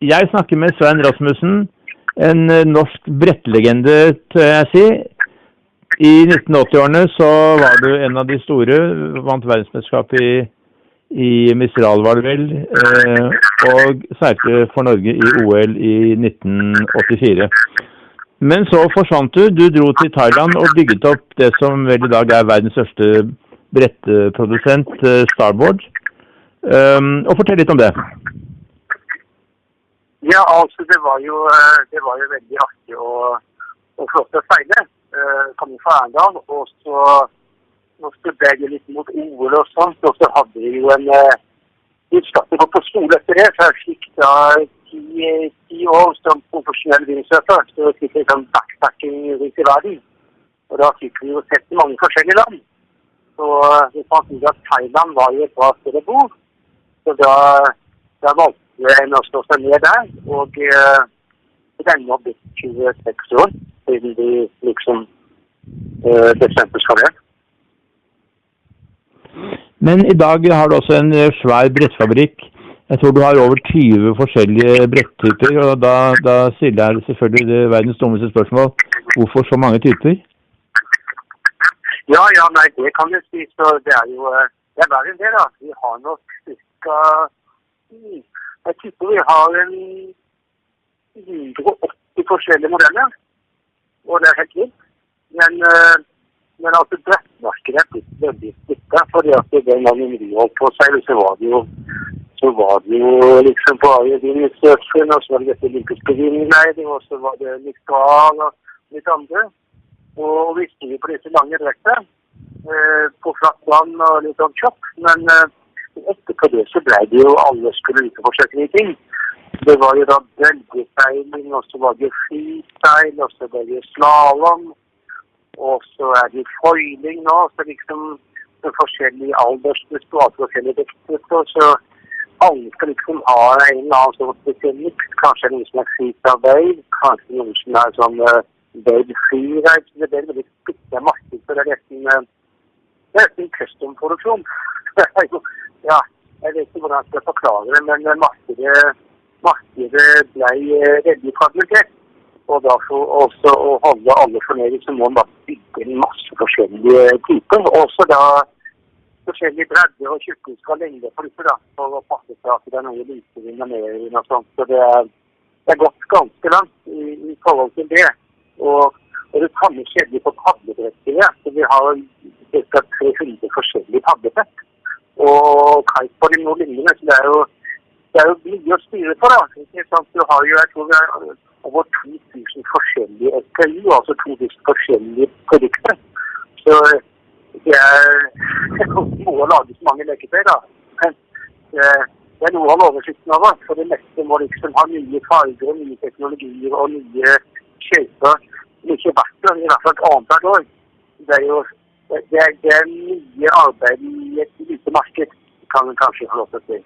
Jeg snakker med Svein Rasmussen, en norsk brettlegende, tør jeg si. I 1980-årene så var du en av de store. Vant verdensmesterskapet i, i Mistral, var det vel. og seilte for Norge i OL i 1984. Men så forsvant du. Du dro til Thailand og bygget opp det som vel i dag er verdens største brettprodusent, Starboard. Um, og Fortell litt om det. Ja, altså det var jo, det var jo veldig artig og, og flott å seile. Uh, kom fra Arendal. Og så, nå studerte jeg litt mot OL og sånt. Og så hadde vi jo en uh, Vi startet på skole etter det, så jeg fikk da ti, år som profesjonell windsurfer. Så jeg fikk sånn backpacking rundt i verden. Og da fikk vi jo sett mange forskjellige land. Så vi fant ut at Thailand var jo et bra sted å bo. Så da, da valgte jeg å slå seg ned der. Og uh, den nå blitt 26 år siden de liksom uh, bestemte seg for det. Men i dag har du også en svær brettfabrikk. Jeg tror du har over 20 forskjellige brettyper. og Da, da stiller jeg selvfølgelig det verdens dummeste spørsmål. Hvorfor så mange typer? Ja, ja, nei, det kan du si. Så det er jo det er verre enn det, da. Vi har nok ca. Jeg tipper vi har en 180 forskjellige modeller. Og det er helt vilt. Men, men altså, brettmarkedet er blitt veldig splitta. fordi at den gangen vi holdt på å så var det jo så var det jo liksom bare windsurfing, og så var det dette vindgliding, og så var det litt og litt andre. Og vi sto på disse lange brettene på flatt vann og litt sånn kjapt. Men etterpå det så ble det jo alle skulle ut og forsøke nye ting. Det var jo da bølgeseiling, og så var det freestyle, og så ble det slalåm. Og så er det foiling nå, så liksom med forskjellige aldersgrupper og forskjellige vektgrupper. Så alle skal liksom ha en eller annen sånn spesiell miks. Kanskje noen som er freestyle wave, kanskje noen som er sånn uh, baby freeride. Det ble veldig splitta marked, så det er nesten uh, nesten custom-produksjon. ja, jeg vet ikke hvordan jeg skal forklare det, men markedet, markedet ble uh, veldig fragmentert. Og da for å holde alle fornøyde, så må man bare bygge en masse forskjellige typer. Også da forskjellige bredder og tjukkelse og lengde på disse, da, for å passe seg at det er noe og medvind og sånt. Så det er, det er gått ganske langt i, i forhold til det. Og, og det samme skjedde på padlebrettet. Så vi har ca. 300 forskjellige padlebrett. Og kiteboarding og lignende. Så det er jo, det er jo mye å styre for. da. Ikke sant? Du har jo, jeg tror vi har over 2000 forskjellige SKU, altså 2000 forskjellige produkter. Så det er må lage så mange leketøy, da. Men det er noe av oversikten av det. For det meste må liksom ha nye farger og nye teknologier og nye skøyter. Mye verktøy, i hvert fall et annethvert år. Det er jo det er, det er mye arbeid i et lite marked, kan man kanskje få lov til å si.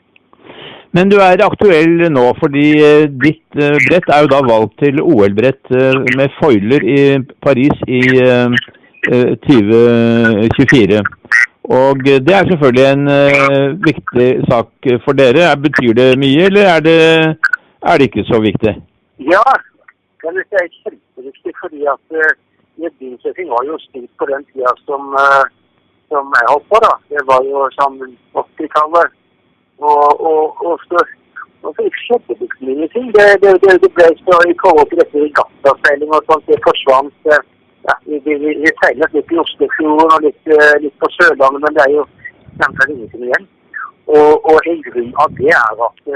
Men du er aktuell nå fordi ditt brett er jo da valgt til OL-brett med foiler i Paris i 2024. Og det er selvfølgelig en viktig sak for dere. Betyr det mye, eller er det, er det ikke så viktig? Ja, det er kjempeviktig. fordi at bilsurfing var jo stilt på den tida som, uh, som jeg holdt på. da. Det var jo sånn 80-tallet. Og, og, og, så, og så skjedde det ikke mye ting. Det, det, det, det ble så i forhold regattaseiling og sånt, det forsvant. Uh, ja, vi, vi, vi seiler litt i Oslofjorden og litt, litt, på Sørlandet, men det er jo nemlig ingenting igjen. Og, og en grunn av det er, at,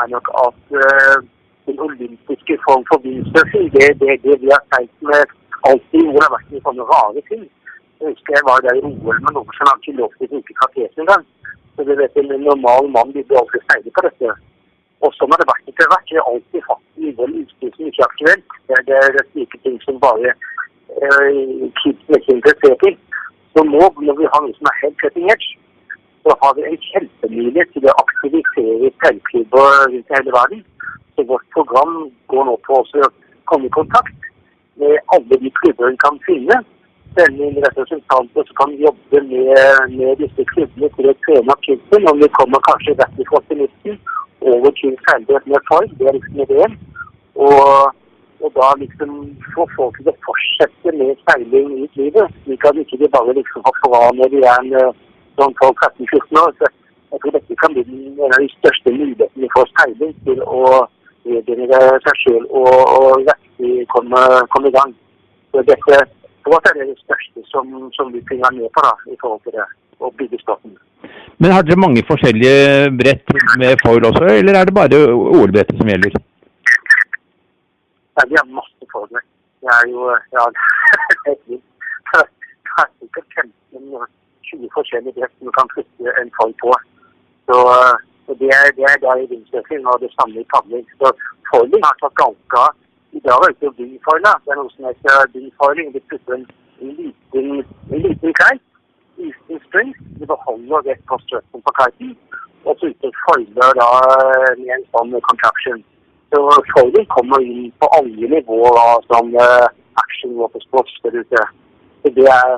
er nok at den olympiske form for windsurfing, det, det, det vi har seilt med alltid hvor det har vært sånne rare ting. Jeg husker jeg var der i OL med noen som hadde ikke lov til å bruke kateten engang. Så du vet, en normal mann blir aldri seile på dette. Og sånn har det vært etter hvert. Vi har alltid hatt nivå utstyr som ikke er aktuelt. Det, er, det er slike ting som bare kids er ikke interessert i. Så nå, når vi har noe som er helt cutting edge, så har vi en kjempemulighet til å aktivisere seilklubber rundt hele verden. Så vårt program går nå på å komme i kontakt med alle de klubber vi kan finne. Sende inn representanter som kan jobbe med, med disse klubbene til å trene opp kidsen. Om vi kommer kanskje rett fra optimisten over til ferdighet med form, Det er liksom ideen. Og, og da liksom få folk til å fortsette med seiling i livet, slik at ikke bare liksom har fra når de er en, eh, sånn 12-13-14 år. Så jeg tror dette kan bli en av de største mulighetene for seiling til å regenerere seg sjøl og, og virkelig komme, kom i gang. Så dette for er det største som, som vi kunne være med på da, i forhold til det, å bygge staten. Men har dere mange forskjellige brett med foil også, eller er det bare OL-brettet som gjelder? Nei, vi har masse foil. Det er jo ja, det er sikkert 15-20 forskjellige brett som kan flytte en foil på. Så og det, er, det er da i vindsurfing og det samme i padling. Så foiling har tatt ganske. I dag er det ikke wingfoila. Det er noe som heter byfoiling. De putter en, liten, en liten kite liten string. De beholder rett på støtten på kiten. Og så ute foiler da med en sånn contraction. Så foiling kommer inn på alle nivåer av sånn uh, action watersports der ute. Så det er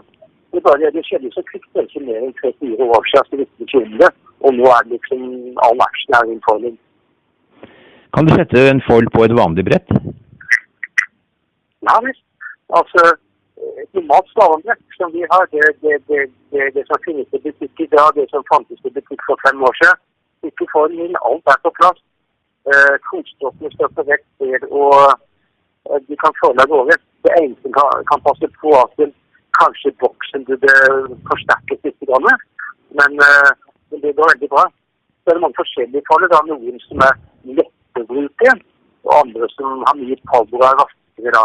det, bare, det skjedde så kvikt. Det er ikke mer enn tre-fire år siden så vi det. Og nå er det liksom all action er rundt foiling. Kan du sette en foil på et vanlig brett? Nei. Altså, et normalt slalåmbrett som vi har, det, det, det, det, som finnes i butikk i dag, det som fantes i butikk for fem år siden. Ikke foilen inn, alt er på plass. Eh, Kostokkene står på rett sted, og eh, de kan følge av gårde. Det eneste kan, kan passe på at kanskje boksen burde forsterkes litt. Men eh, det går veldig bra. Så er det mange forskjellige faller. Da. Noen som er lette å bruke, og andre som har mye power og er raskere. da.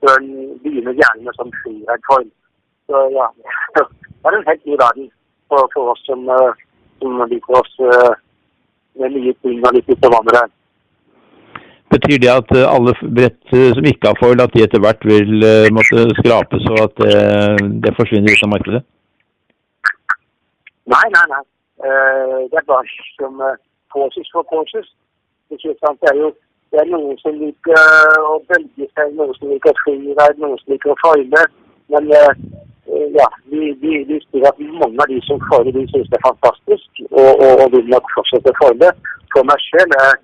Så en begynner gjerne med sånn freeride-form. Så ja, det er en helt ny verden for, for oss som, uh, som liker oss uh, med mye ting og litt utover hverandre. Betyr det at alle brett som ikke har foil, at de etter hvert vil måtte skrapes og at uh, det forsvinner ut av markedet? Nei, nei, nei. Uh, det er bare som uh, påses for påses. Det er jo det er noen som liker å bølge seg, noen som liker freeride, noen som liker å foile. Men ja, vi, vi, vi at mange av de som foiler, de synes det er fantastisk og, og, og vil nok fortsette å foile. For meg er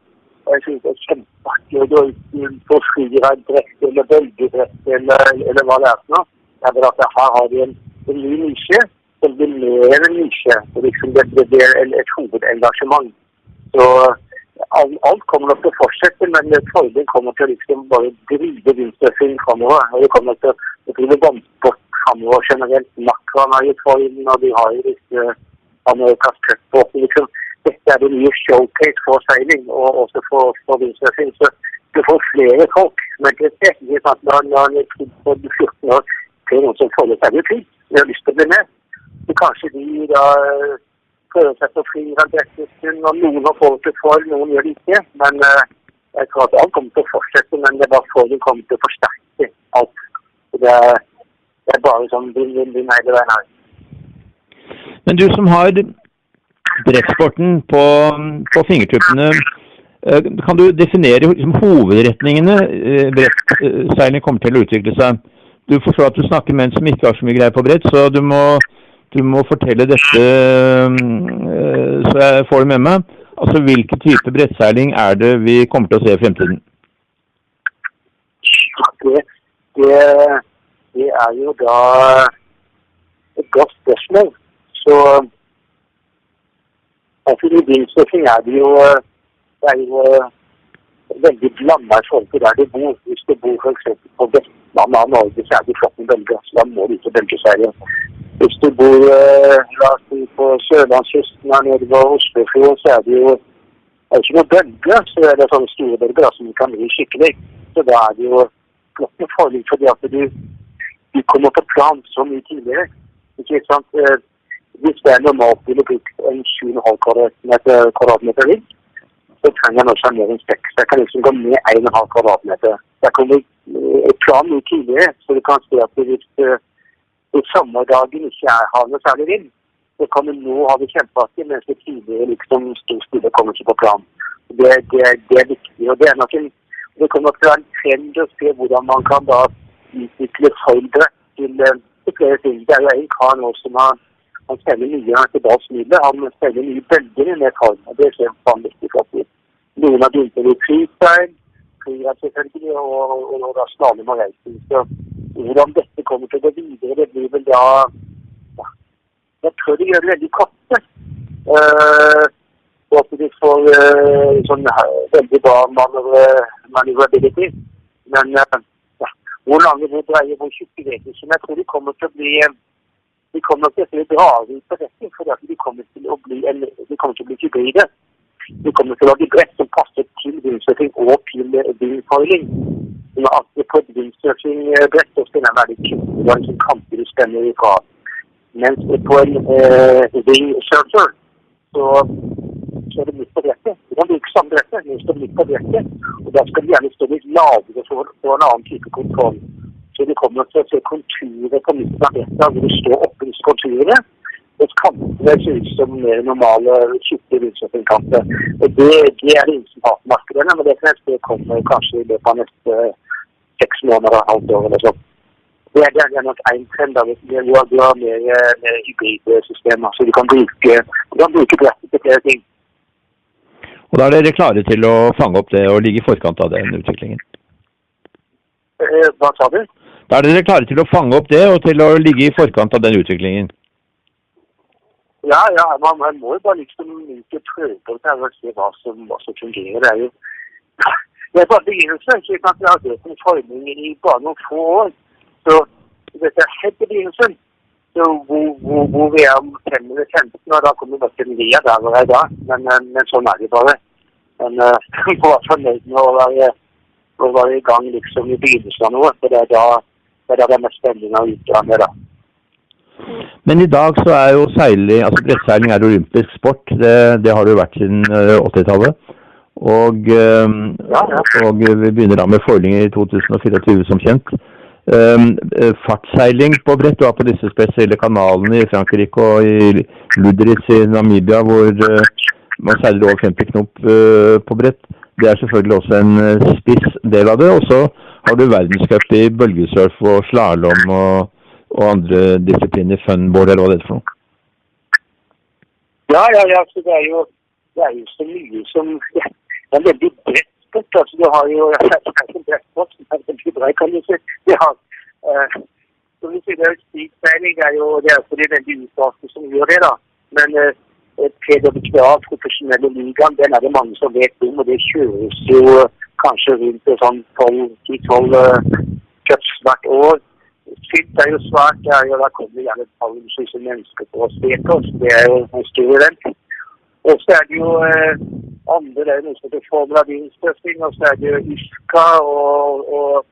jeg synes det er kjempeartig å gå ut på freeride-brett eller bølgebrett eller, eller hva det er for noe. Jeg at her har de en, en ny nisje enn nisje. Liksom det, det blir et hovedengasjement. Så alt, alt kommer nok til å fortsette, men foiling kommer til å liksom bare drive vindsurfing framover. Og det kommer til å drive vannsport framover generelt. Makran har gitt foilen, og de har jo disse Amerikas cupbåter. Liksom. Dette er det nye showcase for seiling, og også for, for vindsurfing. Så du får flere folk Men det er interessert. at når en er på 14 år ser noen som føler seg litt fint, de har lyst til å bli med. Kanskje de da prøver seg på friidrettsstund, og noen har fått det for, noen gjør det ikke. Men uh, jeg tror at alt kommer til å fortsette, men det er bare for de kommer til å forsterke alt. Det, er, det er bare sånn vinn-vinn-vinn hele veien her. Men du som har brettsporten på, på fingertuppene, kan du definere liksom, hovedretningene brettseiling kommer til å utvikle seg? Du forstår at du snakker med en som ikke har så mye greie på brett, så du må du må fortelle dette eh, så jeg får det med meg. Altså, Hvilken type brettseiling er det vi kommer til å se i fremtiden? Det, det, det er jo da et godt spørsmål. Så altså, I bilsurfing er det jo, det er jo veldig blanda i forhold til der du bor. Hvis du bor f.eks. på Vestlandet av Norge, så er det flott med bølger. Da må du ikke bølgeseile. Hvis du bor eh, på sørlandskysten her nede ved Oslofjorden, så er det jo er ikke noe bølger. Så er det sånne store bølger som kan bli skikkelig. Så da er det jo flott med forlik fordi at du, du kommer på plan så mye tidligere. Ikke sant? Eh, hvis det er normalt ville brukt en 7,5 kvadratmeter, kvadratmeter rigg, så trenger jeg også mer enn 6. Jeg kan liksom gå ned 1,5 kvadratmeter. Jeg kommer i plan mye tidligere, så du kan se at hvis hvis sommerdagen ikke er, har noe særlig vind, så kan vi nå ha det kjempeartig, mens det tidligere liksom sto stille kommer ikke på plan. Det, det, det, er viktig. og Det er nok en, det kommer til å være en trend å se hvordan man kan da utvikle foldere til, eh, til, flere ting. Det er jo en kar nå som har han spiller mye til Dals Han spiller mye bølger med form, og det ser vanvittig flott. Noen har begynt med freestyle, friidrett selvfølgelig, og, og, og da slalåm og racing. Hvordan dette kommer til å gå videre, det blir vel da ja, Jeg tror de gjør det veldig korte. Uh, og at de får uh, sånn veldig bra manøvrability. Men uh, ja, hvor lange, de dreier, hvor tjukke vet ikke. Jeg tror de kommer til å bli de kommer til å bli ut på dette, for de kommer til å bli, de kommer til å bli hybride. De kommer til å lage brett som passer til windsurfing og til windfoiling. Sånn at windsurfingbrett så skal en veldig kuttbar som kanter du spenner ifra. Mens på en eh, wingsurfer så, så er det midt på brettet. Du kan bruke samme brettet, men står midt på brettet. Og da skal du gjerne stå litt lavere for, for en annen type kontroll. Så du kommer til å se konturer på midten av brettet hvor du står oppe i konturene. Mens kantene ser ut som mer normale, tjukke vindsurfingkanter. Det, det er det ingen som har på markedet, men det kan jeg se kommer kanskje i løpet av neste seks måneder og halvt år eller sånn. Det er, det er nok én trend. av Du har, du har mer, mer hybridsystemer, så du kan bruke, du kan bruke brettet til flere ting. Og Da er dere klare til å fange opp det og ligge i forkant av den utviklingen? Eh, hva sa du? Da er dere klare til å fange opp det og til å ligge i forkant av den utviklingen? Ja, ja, man, man må jo bare liksom ikke prøve å og se hva som, hva som fungerer. Det er jo det er bare begynnelsen. slik at har hatt en forming i bare noen få år. Så dette er helt i begynnelsen. Så hvor, vi er om fem eller 15 år, da kommer vi bare til le der hvor jeg er da. Men, men, sånn er det bare. Men være fornøyd med å være, i gang i begynnelsen av. For det er da det er, mest spennende å utdanne. da. Men i dag så er jo seiling, altså brettseiling er olympisk sport. Det, det har det jo vært siden 80-tallet. Og, og, vi begynner da med foiling i 2024 som kjent. Um, fartsseiling på brett, har på disse spesielle kanalene i Frankrike og i Ludritz i Namibia hvor uh, man seiler over 50 knop uh, på brett. Det er selvfølgelig også en spiss del av det. Og så har du verdenscup i bølgesurf og slalåm og og andre disipliner, funboard eller hva det er for noe? Ja, ja, ja. Så det er jo, det er jo så mye som Det er veldig bredt sport. Altså, du har jo kanskje det bredt sport som er veldig bred, kan du si. Vi har, uh, som du sier, det er jo det er for de veldig utvalgte som gjør det, da. Men uh, PWA, profesjonelle ligaen, den er det mange som vet om. Og det kjøres jo kanskje rundt sånn 12-12 uh, cups hvert år. Fint er jo svært. Det er jo, da kommer gjerne tusenvis av mennesker på å se på oss. Det er jo en stor event. Og så er det jo eh, andre er noe som heter Formel og så er det ISKA og, og,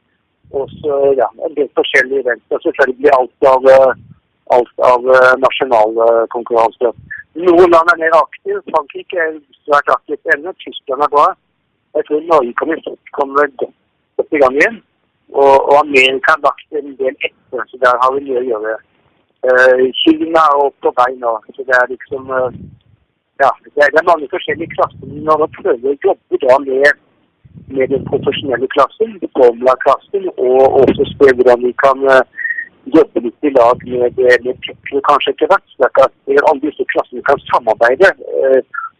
og så, ja, en del forskjellige eventer. Selvfølgelig alt av, alt av nasjonale konkurranser. Noen land er mer aktive. Frankrike er svært aktivt ennå. Tyskland er bra. Jeg tror Norge kommer, kommer godt i gang igjen. Og, og Amerika har lagt en del etter, så der har vi mye å gjøre. Uh, Kina er opp på vei nå. Så det er liksom Ja, det er, mange forskjellige klasser. Når man prøver å jobbe da med, med den profesjonelle klassen, formula-klassen, og også se hvordan vi kan uh, jobbe litt i lag med, med Petro kanskje etter hvert. slik at alle disse klassene kan samarbeide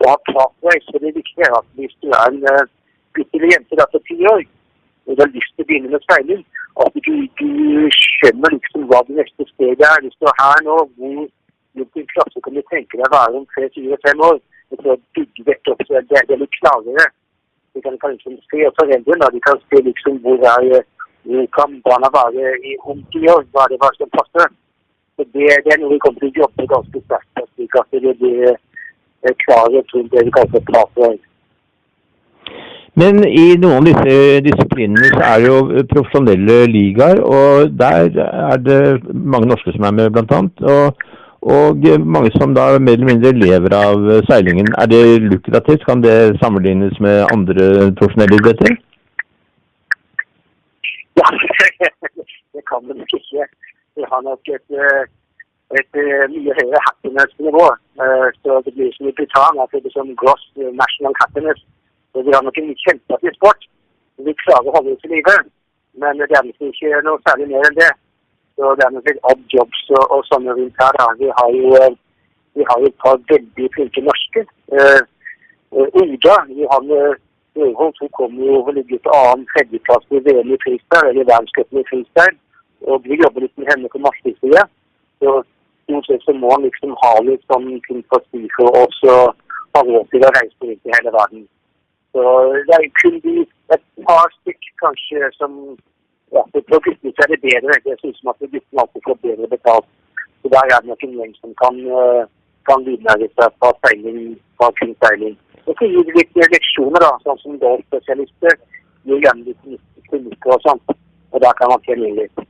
og ha partnere. Så det viktige er at hvis du er en gutt eller jente da på ti år, og du har lyst til å begynne med speiling, at du, du skjønner liksom hva det neste steget er. Hvis du er her nå, hvor, hvilken klasse kan du tenke deg å være om tre, fire, fem år? Og så bygge dette opp så det, er litt klarere. De kan, kan liksom se, og foreldrene de kan se liksom hvor, er, hvor kan barna være i om ti år. Hva er det hva som passer? Så det, det, er noe vi kommer til å jobbe ganske sterkt slik at det blir klarhet rundt det vi kaller plater. Men i noen av disse disiplinene så er det jo profesjonelle ligaer, og der er det mange norske som er med, bl.a. Og, og mange som da mer eller mindre lever av seilingen. Er det lukrativt? Kan det sammenlignes med andre profesjonelle idretter? Ja, det kan det nok ikke. Vi har nok et, et mye høyere happiness-nivå. Så det blir som i Britannia, det blir som gross national happiness. Så vi har nok en kjempeartig sport. Vi klarer å holde oss i live. Men det er nok ikke noe særlig mer enn det. Så det er noe litt odd jobs og, og sånne rundt her. Da. Vi har jo vi har et par veldig flinke norske. Eh, Oda med Øverhold tok kom jo og ligget på annen tredjeplass i VM i freestyle, eller verdenscupen i freestyle. Og vi jobber litt med henne på maskehistorie. Så stort sett så må han liksom ha litt sånn ting på oss og ha råd til å reise rundt i hele verden. Så det er kun de et par stykk kanskje som ja, For guttene er det bedre. Jeg synes at guttene alltid får bedre betalt. Så da er det nok en gjeng som kan, eh, kan livnære seg på seiling, på kun seiling. Og så gir de litt leksjoner, da, sånn som golfspesialister. Gir gjerne litt klinikker og sånn. Og da kan man tjene litt.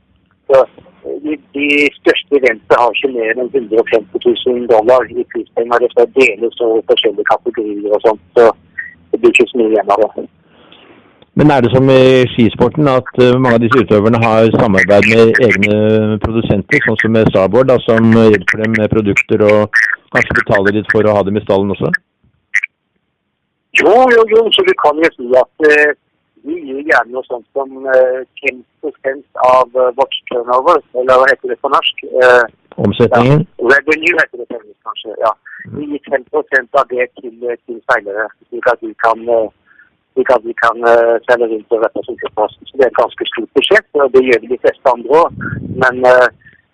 Så eh, de, de største eventene har ikke mer enn 150 000 dollar i prispenger. Det skal deles over forskjellige kategorier og sånt. Så det blir ikke så mye igjen av det. Men er det som i skisporten at eh, mange av disse utøverne har samarbeid med egne produsenter, sånn som med Starboard, da, som hjelper dem med produkter og kanskje betaler litt for å ha dem i stallen også? Jo, jo, jo, så du kan jo si at uh, vi gir gjerne noe sånt som uh, 10 av uh, watch turnover, eller hva heter det på norsk? Uh, Omsetningen? Ja, revenue heter det på engelsk, kanskje. ja. Vi gir 10 av det til, til seilere, slik at de kan uh, slik at vi kan uh, selge rundt og representere oss. Så Det er et ganske stort budsjett, og det gjør de fleste andre òg. Men uh,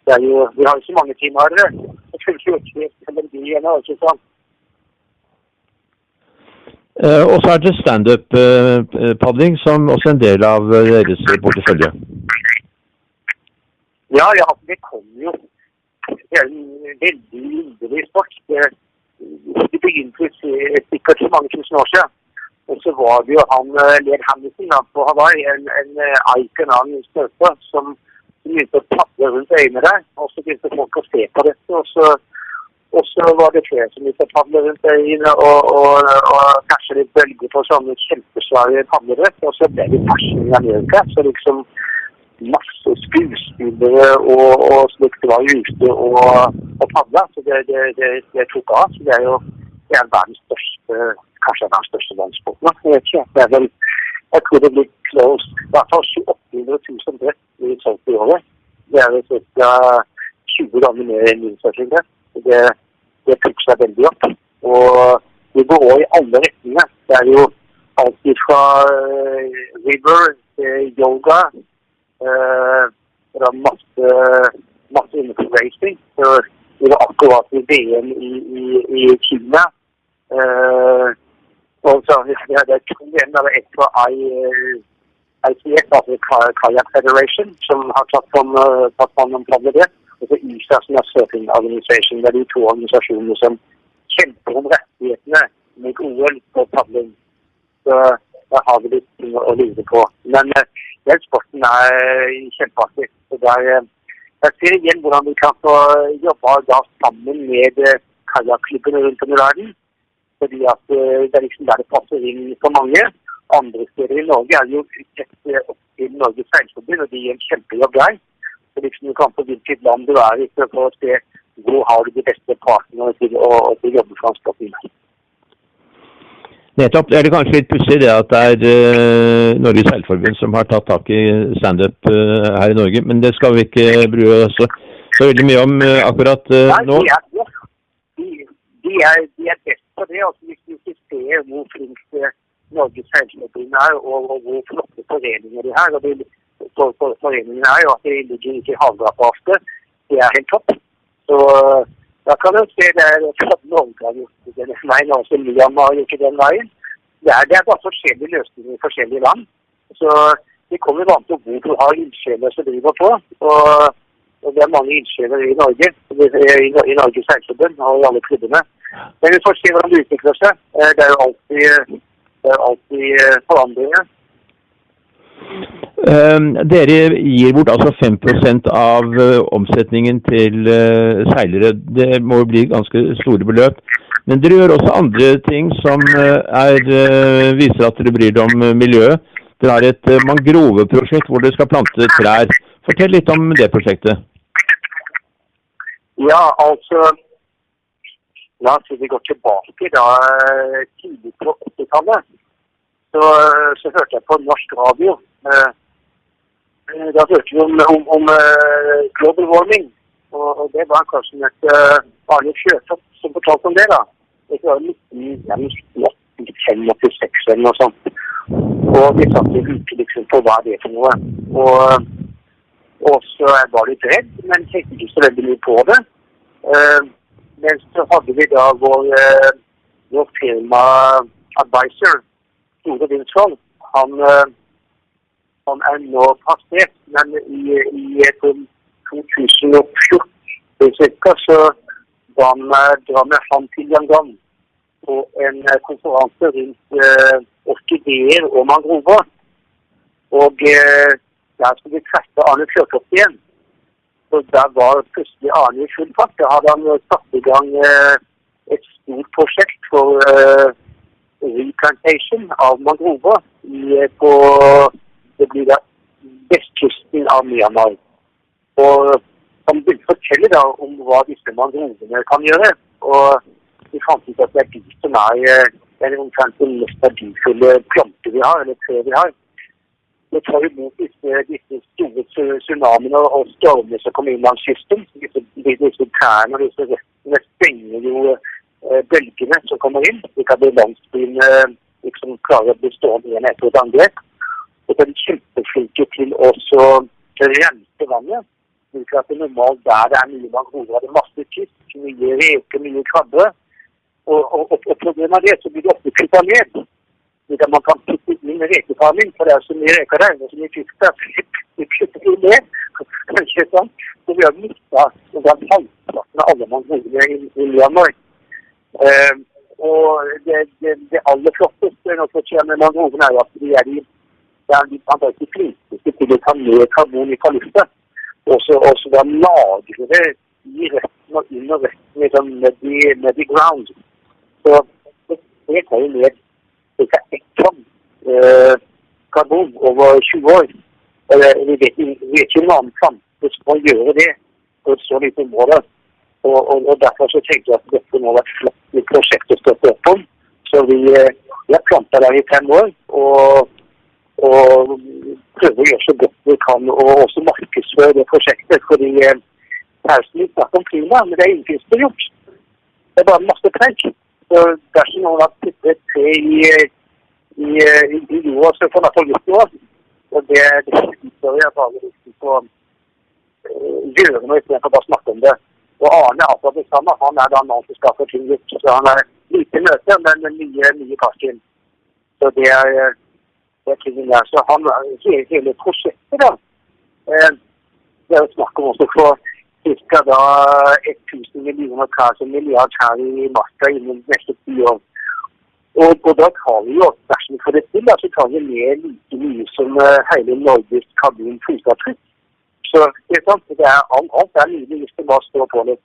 det er jo, vi har jo så mange teamharere. Det funker jo ikke som de ennå, ikke sant? Uh, og så er det standup-padling uh, som også er en del av deres portefølje. Ja, ja, det kommer jo. Det er en veldig underlig sport. Det, begynte for mange tusen år siden. Og så var det jo han Ler Hamilton da, på Hawaii, en, en icon av en støte, som begynte å padle rundt øynene der. Og så begynte folk å se på dette. Og så, og så var det flere som begynte å padle rundt øynene og, og, og kanskje litt bølger på sånne kjempesvære padlebrett. Og så ble det fashion i Amerika. Så liksom masse skuespillere og, og slikt var ute og, og padla. Så det, det, det, det tok av. Så det er jo det er verdens største kanskje den største landsporten. Jeg vet ikke. Det er vel, jeg tror det blir close. I hvert fall 800 000 brett blir solgt i året. Det er vel ca. 20 ganger mer enn min. Det, det tok seg veldig opp. Og det går òg i alle retninger. Det er jo alt fra river til yoga. Uh, det er masse, masse innenfor racing. Så det var akkurat i VM i, i, i Kina. Uh, og så vi hadde to ett fra ICF, altså Kayak Federation, som har tatt fram om det. Og så ISA, som er Surfing Organization. Det er de to organisasjonene som kjemper om rettighetene med OL på padling. Så der har vi litt å lure på. Men den sporten er kjempeartig. Så der, jeg ser igjen hvordan vi kan få jobbe da sammen med kajakklubbene rundt om i verden. Fordi at det er liksom der det passer inn for mange. Andre steder i Norge er det jo tett opp til Norges Seilforbund, og de gjør en kjempejobb der. Så liksom du kan på hvilket land du er i for å se hvor har du de beste partnerne til å, til å jobbe for transporten. Nettopp. Er det kanskje litt pussig det at det er uh, Norges Seilforbund som har tatt tak i standup uh, her i Norge, men det skal vi ikke brue oss så veldig mye om uh, akkurat nå. Nei, det er, de, er, de er best på det. altså Hvis du ikke ser hvor flinke Norges Seilforbund er, og, og, hvor flotte foreninger de har. og de, for, for, Foreningene er jo at de ligger ikke i havgapet Det er helt topp. Så da kan du se det er Norge har gjort den veien, også Liam har gjort den veien. Det er, det er bare forskjellige løsninger i forskjellige land. Så det kommer an på hvor du har ildsjeler som driver på. Og, og det er mange ildsjeler i Norge, i, i Norges Seilforbund og i alle klubbene. Men vi får se hvordan det utvikler seg. Det er jo alltid, det er alltid forandringer. Uh, dere gir bort altså 5 av omsetningen til seilere. Det må jo bli ganske store beløp. Men dere gjør også andre ting som er, viser at dere bryr dere om miljøet. Dere har et mangroveprosjekt hvor dere skal plante trær. Fortell litt om det prosjektet. Ja, altså La oss si vi går tilbake da tidlig på 80-tallet. Så, så, hørte jeg på norsk radio. Da hørte vi om, om, om global warming. Og, det var kanskje et Arne Fjørtoft som fortalte om det. da. Det var 1985 eller noe sånt. Og vi satt og lurte liksom på hva det er for noe. Og, og så var jeg litt redd, men tenkte ikke så veldig mye på det. Men så hadde vi da vår, uh, vår firma-advisor, Tore Winsvold. Han, uh, han er nå passert, men i, i 2014 cirka, så var vi han til Yangon på en konferanse rundt orkideer og mangrover. Og eh, der skulle vi treffe Arne Fjørtoft igjen. Så der var plutselig Arne i full fart. Da hadde han satt i gang eh, et stort prosjekt for eh, replantation av mangrover på det blir da vestkysten av Myanmar. Og han begynte å fortelle da om hva disse mangrovene kan gjøre. Og vi fant ut at det er de som er den omtrent mest verdifulle planter vi har, eller tre vi har. Det tar imot disse, disse store tsunamiene og stormene som kommer inn langs kysten. Disse, disse tærne og disse restene stenger jo eh, bølgene som kommer inn, slik at landsbyen eh, liksom klarer å bli stående igjen etter et angrep. Og så er de kjempeflinke til å rense vannet. slik at det normalt der det er mye mangrover, er det masse fisk, mye reker, mye krabber. Og, og, og problemet er det så blir det ofte kutta ned. At man kan putte inn rekefarming, for det er så mye reker der og så mye fisk der. Vi. Kanskje sånn. Så vi har mista halvparten av alle mangrove i, i Myanmar. Uh, og det, det, det, aller flotteste når man kommer med mangrovene, er at de er de, de, er de antakelig flinkeste til å ta ned karbon i lufta. Og så da lagre det i retten og under retten liksom, nedi, i ground. Så det tar jo ned ca. ett tonn eh, karbon over 20 år. Vi vet, vet ikke noen annen plante som kan gjøre det på et så lite område. Og, og, og, Derfor så tenkte jeg at dette må være et flott prosjekt å støtte opp om. Så vi, eh, har planta der i fem år. og, og prøver å gjøre så godt vi kan og også markedsføre det prosjektet. fordi eh, pausen snakk om klima, men det er ingenting gjort. Det er bare masse preik. Så dersom noen har puttet tre i, i, i jorda, så får man iallfall gjort noe. Og det, det utfører jeg liksom på uh, gjøre noe istedenfor bare snakke om det. Og Arne er akkurat det samme. Han er da en som skal få ting gjort. Så han er lite møte, men mye, mye karskin. Så det er, det er tingen der. Så han, hele, hele prosjektet, da. Eh, det er jo snakk om også for ca. 1000 millioner kar som milliard her i marka innen neste ti år. Og, og, da tar vi jo, dersom vi får det til, da, så tar vi med like mye som uh, hele Norges karbonfotavtrykk. Så det er sant, det er alt, alt er mulig hvis det bare står på litt.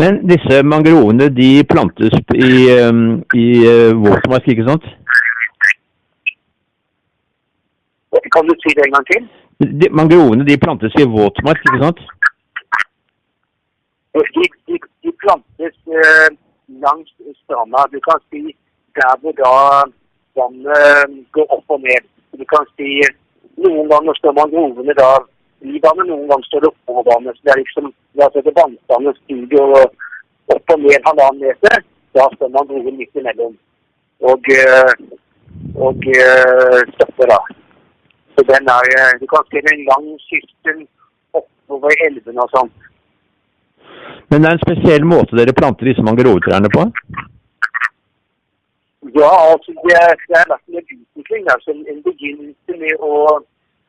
Men disse mangrovene de plantes i, um, i uh, våtmark, ikke sant? Kan du si det en gang til? De, mangrovene de plantes i våtmark, ikke sant? De, de, de plantes eh, langs stranda. Du kan si der hvor da vannet eh, går opp og ned. Du kan si noen ganger står mangrovene da i vannet, noen ganger står det oppå vannet. Så det er liksom La det vannstanden stiger opp og ned halvannen meter. Da står mangroven midt imellom. Og, og, og eh, støtter da. Så den er, eh, Du kan se en lang kysten oppover elvene og sånn. Men det er en spesiell måte dere planter disse mangrovetrærne på? Ja, altså det det er vært en utvikling. Altså en begynnelse med å,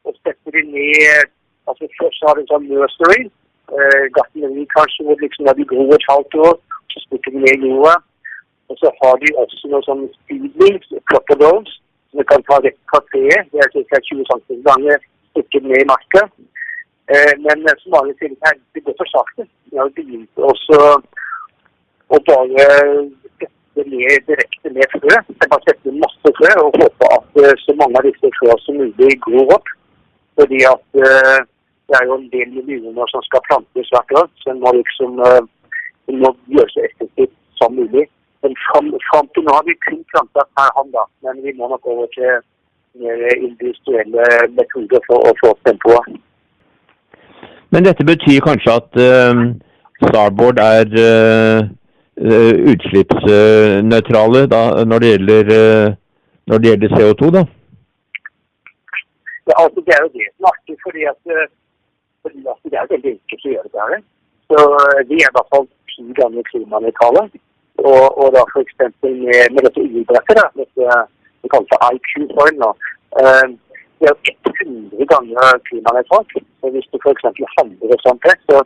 å sette det ned altså Først har du en sånn nursery, eh, gartneri kanskje, hvor liksom de gror et halvt år. Så stikker de ned i jorda. Og så har de også noe sånn speedlings, crocodiles, vi kan ta rett fra treet. Det er ca. 20 cm ganger stykker ned i marka. Eh, men som vanlig sier det går for sakte. Vi har begynt også å bare sette ned direkte med frø. Jeg bare setter masse frø og håper at uh, så mange av disse frøene som mulig gror opp. Fordi at det er jo en del millioner som skal plantes hvert år. Så en må liksom må gjøre så effektivt som mulig. Men fram, til nå har vi kun planta per hånd, da. Men vi må nok over til mer industrielle metoder for å få opp tempoet. Men dette betyr kanskje at uh, Starboard er uh, utslippsnøytrale da, når det gjelder når det gjelder CO2, da? Ja, altså Det er jo det som er artig, fordi at, fordi at det er veldig enkelt å gjøre det her. Så Vi er i hvert fall ti ganger klimanøytrale. Og, og da f.eks. med, med dette idrettet, dette vi kaller for IQ-foil nå, eh, det er jo 100 ganger klimanøytralt. Hvis du f.eks. handler et sånt, så,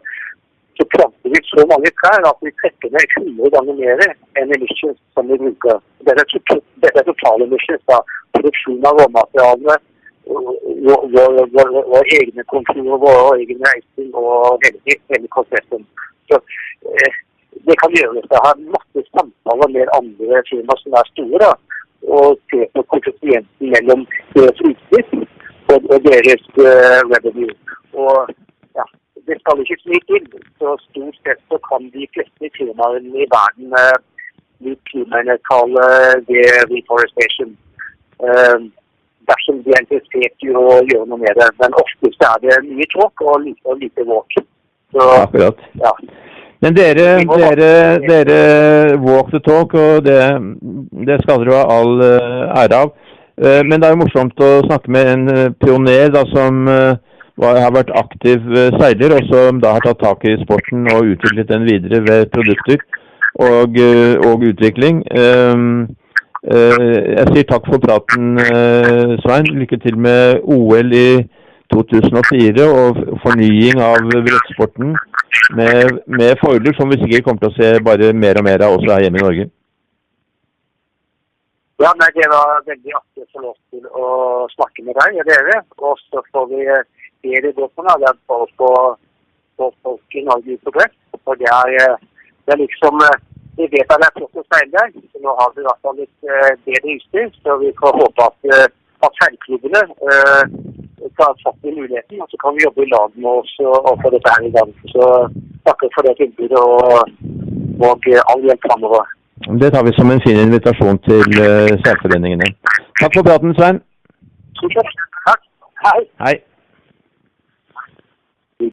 så planter vi så mange trær at vi trekker ned 100 ganger mer enn emissions som vi bruker. Dette er, dette totale emissions. da, Produksjon av råmaterialene, våre egne kontorer, vår egen reising og hele, hele. Så eh, det kan gjøres. Jeg har masse samtaler med andre firmaer som er store. da, og se på konsekvensen mellom deres og, og deres uh, revenue. Og ja, Det skal ikke mye til. Så stort sett så kan de fleste firmaene i verden uh, bli klimanøytrale ved reforestation. Uh, dersom de er interessert i å gjøre noe med det. Men oftest er det mye tråk og lite, og lite våk. Så, Akkurat. Ja. Men dere, dere, dere walk the talk, og det, det skal dere ha all uh, ære av. Uh, men det er jo morsomt å snakke med en uh, pioner da, som har vært aktiv seiler, og som da har tatt tak i sporten og utviklet den videre ved produkter og, og utvikling. jeg sier takk for praten, Svein. Lykke til med OL i 2004 og fornying av brettsporten med, med fordeler som vi sikkert kommer til å se bare mer og mer av også her hjemme i Norge. Ja, nei, Det var veldig artig å få lov til å snakke med deg og dere. Og så får vi be det på med det for å få folk i Norge ut på brett. For det er, det er liksom Vi vet at det er flott å seile, så nå har vi i hvert fall litt bedre utstyr. Så vi får håpe at, at seilklubbene tar fatt i muligheten, og så kan vi jobbe i lag med oss og få dette her i gang. Så takker for det tilbudet og, og all hjelp framover. Det tar vi som en fin invitasjon til uh, særforeningene. Takk for praten, Svein. Takk. Hei. Hei.